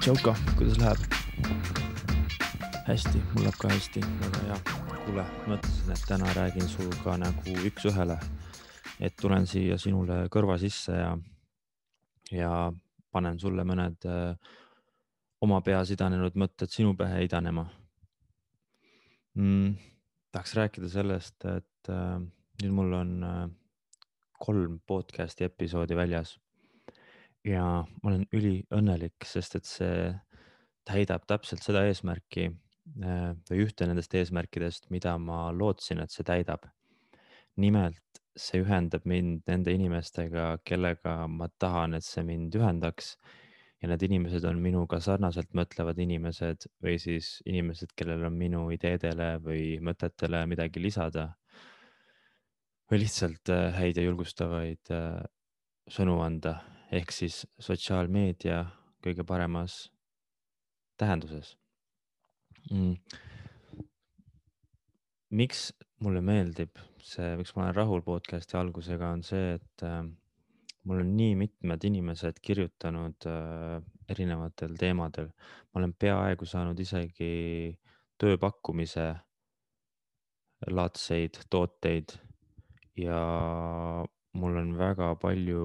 Tšauka, kuidas läheb? hästi, mul läheb ka hästi, väga hea. kuule, mõtlesin, et täna räägin sinuga nagu üks-ühele. et tulen siia sinule kõrva sisse ja, ja panen sulle mõned öö, oma peas idanenud mõtted sinu pähe idanema mm,. tahaks rääkida sellest, et äh, nüüd mul on äh, kolm podcast'i episoodi väljas ja ma olen üliõnnelik, sest et see täidab täpselt seda eesmärki äh, või ühte nendest eesmärkidest, mida ma lootsin, et see täidab. nimelt see ühendab mind nende inimestega, kellega ma tahan, et see mind ühendaks. ja need inimesed on minuga sarnaselt mõtlevad inimesed või siis inimesed, kellel on minu ideedele või mõtetele midagi lisada. või lihtsalt äh, häid ja julgustavaid äh, sõnu anda ehk siis sotsiaalmeedia kõige paremas tähenduses mm.. miks mulle meeldib see, miks ma olen rahul podcast'i algusega, on see, et äh, mul on nii mitmed inimesed kirjutanud äh, erinevatel teemadel. ma olen peaaegu saanud isegi tööpakkumise laadseid tooteid ja mul on väga palju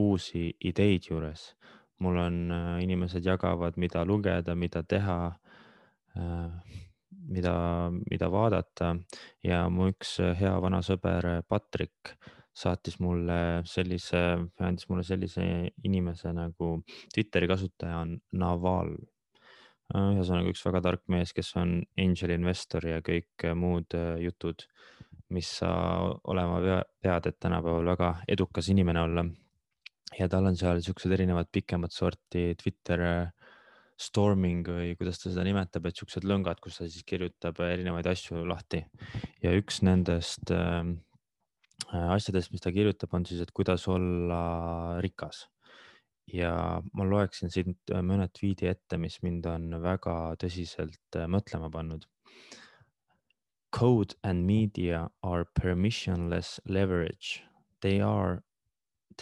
uusi ideid juures. mul on, äh, inimesed jagavad, mida lugeda, mida teha, äh, mida, mida vaadata ja mu üks äh, hea vana sõber Patrik saatis mulle sellise, andis mulle sellise inimese nagu Twitteri kasutaja on Naval. ühesõnaga üks väga tark mees, kes on angel investor ja kõik muud jutud, mis sa olema pead, et tänapäeval väga edukas inimene olla ja tal on seal siuksed erinevad pikemat sorti Twitter äh, storming või kuidas ta seda nimetab, et siuksed lõngad, kus ta siis kirjutab erinevaid asju lahti ja üks nendest äh, asjadest, mis ta kirjutab, on siis, et kuidas olla rikas. ja ma loeksin siit äh, mõne tweet'i ette, mis mind on väga tõsiselt äh, mõtlema pannud. Code and media are permissionless leverage. They are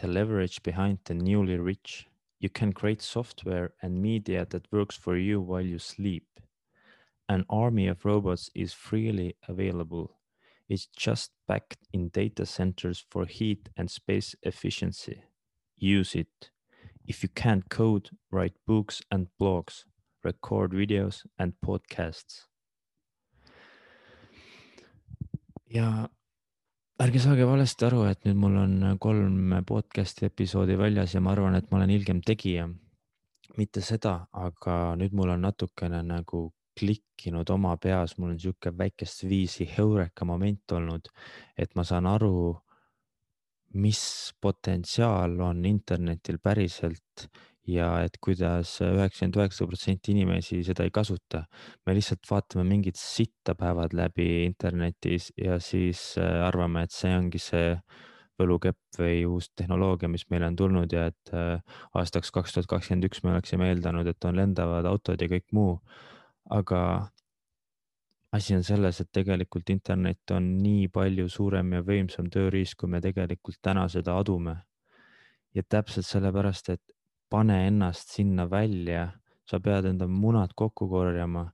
the leverage behind the newly rich. You can create software and media that works for you while you sleep. An army of robots is freely available. It's just packed in data centers for heat and space efficiency. Use it. If you can't code, write books and blogs, record videos and podcasts. ja ärge saage valesti aru, et nüüd mul on kolm podcast'i episoodi väljas ja ma arvan, et ma olen ilgem tegija. mitte seda, aga nüüd mul on natukene nagu klikkinud oma peas, mul on sihuke väikest viisi heureka moment olnud, et ma saan aru, mis potentsiaal on internetil päriselt ja et kuidas üheksakümmend üheksa protsenti inimesi seda ei kasuta. me lihtsalt vaatame mingit sitta päevad läbi internetis ja siis äh, arvame, et see ongi see võlukepp või uus tehnoloogia, mis meile on tulnud ja et äh, aastaks kaks tuhat kakskümmend üks me oleksime eeldanud, et on lendavad autod ja kõik muu. aga asi on selles, et tegelikult internet on nii palju suurem ja võimsam tööriist, kui me tegelikult täna seda adume. ja täpselt sellepärast, et pane ennast sinna välja, sa pead enda munad kokku korjama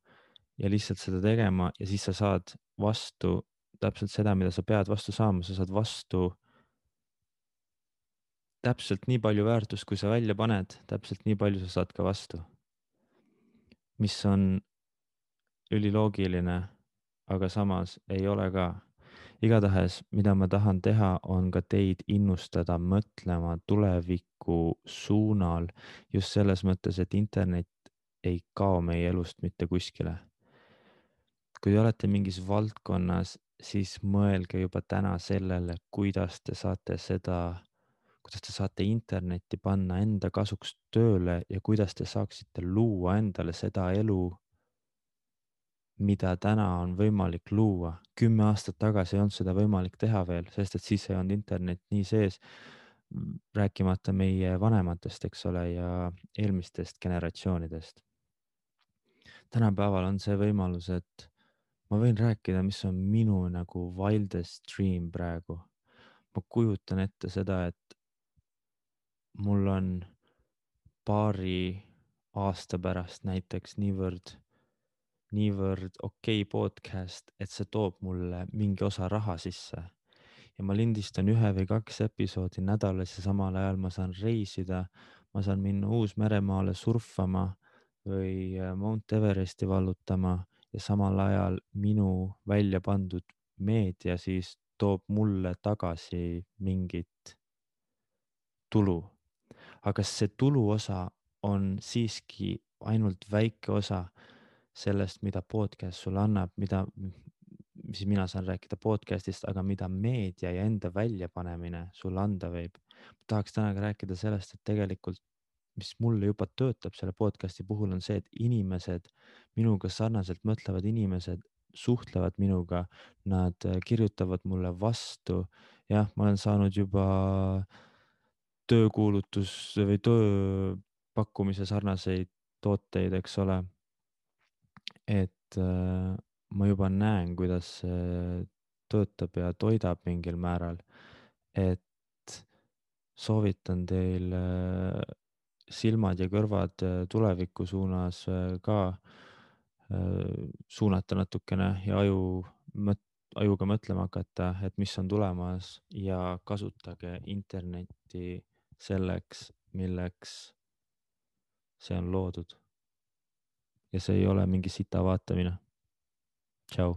ja lihtsalt seda tegema ja siis sa saad vastu täpselt seda, mida sa pead vastu saama, sa saad vastu täpselt nii palju väärtust, kui sa välja paned, täpselt nii palju sa saad ka vastu. mis on üliloogiline, aga samas ei ole ka igatahes, mida ma tahan teha, on ka teid innustada mõtlema tuleviku suunal just selles mõttes, et internet ei kao meie elust mitte kuskile. kui te olete mingis valdkonnas, siis mõelge juba täna sellele, kuidas te saate seda, kuidas te saate internetti panna enda kasuks tööle ja kuidas te saaksite luua endale seda elu mida täna on võimalik luua. kümme aastat tagasi ei olnud seda võimalik teha veel, sest et siis ei olnud internet nii sees. rääkimata meie vanematest, eks ole, ja eelmistest generatsioonidest. tänapäeval on see võimalus, et ma võin rääkida, mis on minu nagu wildest dream praegu. ma kujutan ette seda, et mul on paari aasta pärast näiteks niivõrd, niivõrd okei okay podcast, et see toob mulle mingi osa raha sisse ja ma lindistan ühe või kaks episoodi nädalas ja samal ajal ma saan reisida, ma saan minna Uus-Meremaale surfama või äh, Mount Everesti vallutama ja samal ajal minu välja pandud meedia siis toob mulle tagasi mingit tulu. aga see tuluosa on siiski ainult väike osa sellest, mida podcast sulle annab, mida, siis mina saan rääkida podcast'ist, aga mida meedia ja enda väljapanemine sulle anda võib. tahaks täna ka rääkida sellest, et tegelikult, mis mulle juba töötab selle podcast'i puhul, on see, et inimesed, minuga sarnaselt mõtlevad inimesed suhtlevad minuga, nad kirjutavad mulle vastu. jah, ma olen saanud juba töökuulutus või tööpakkumise sarnaseid tooteid, eks ole. Et äh, ma juba näen, kuidas see töötab ja toidab mingil määral. et soovitan teil äh, silmad ja kõrvad äh, tuleviku suunas ka suunata natukene ja aju, ajuga mõtlema hakata, et mis on tulemas ja kasutage internetti selleks, milleks see on loodud. Ja see ei ole mingi sita vaatamine. tšau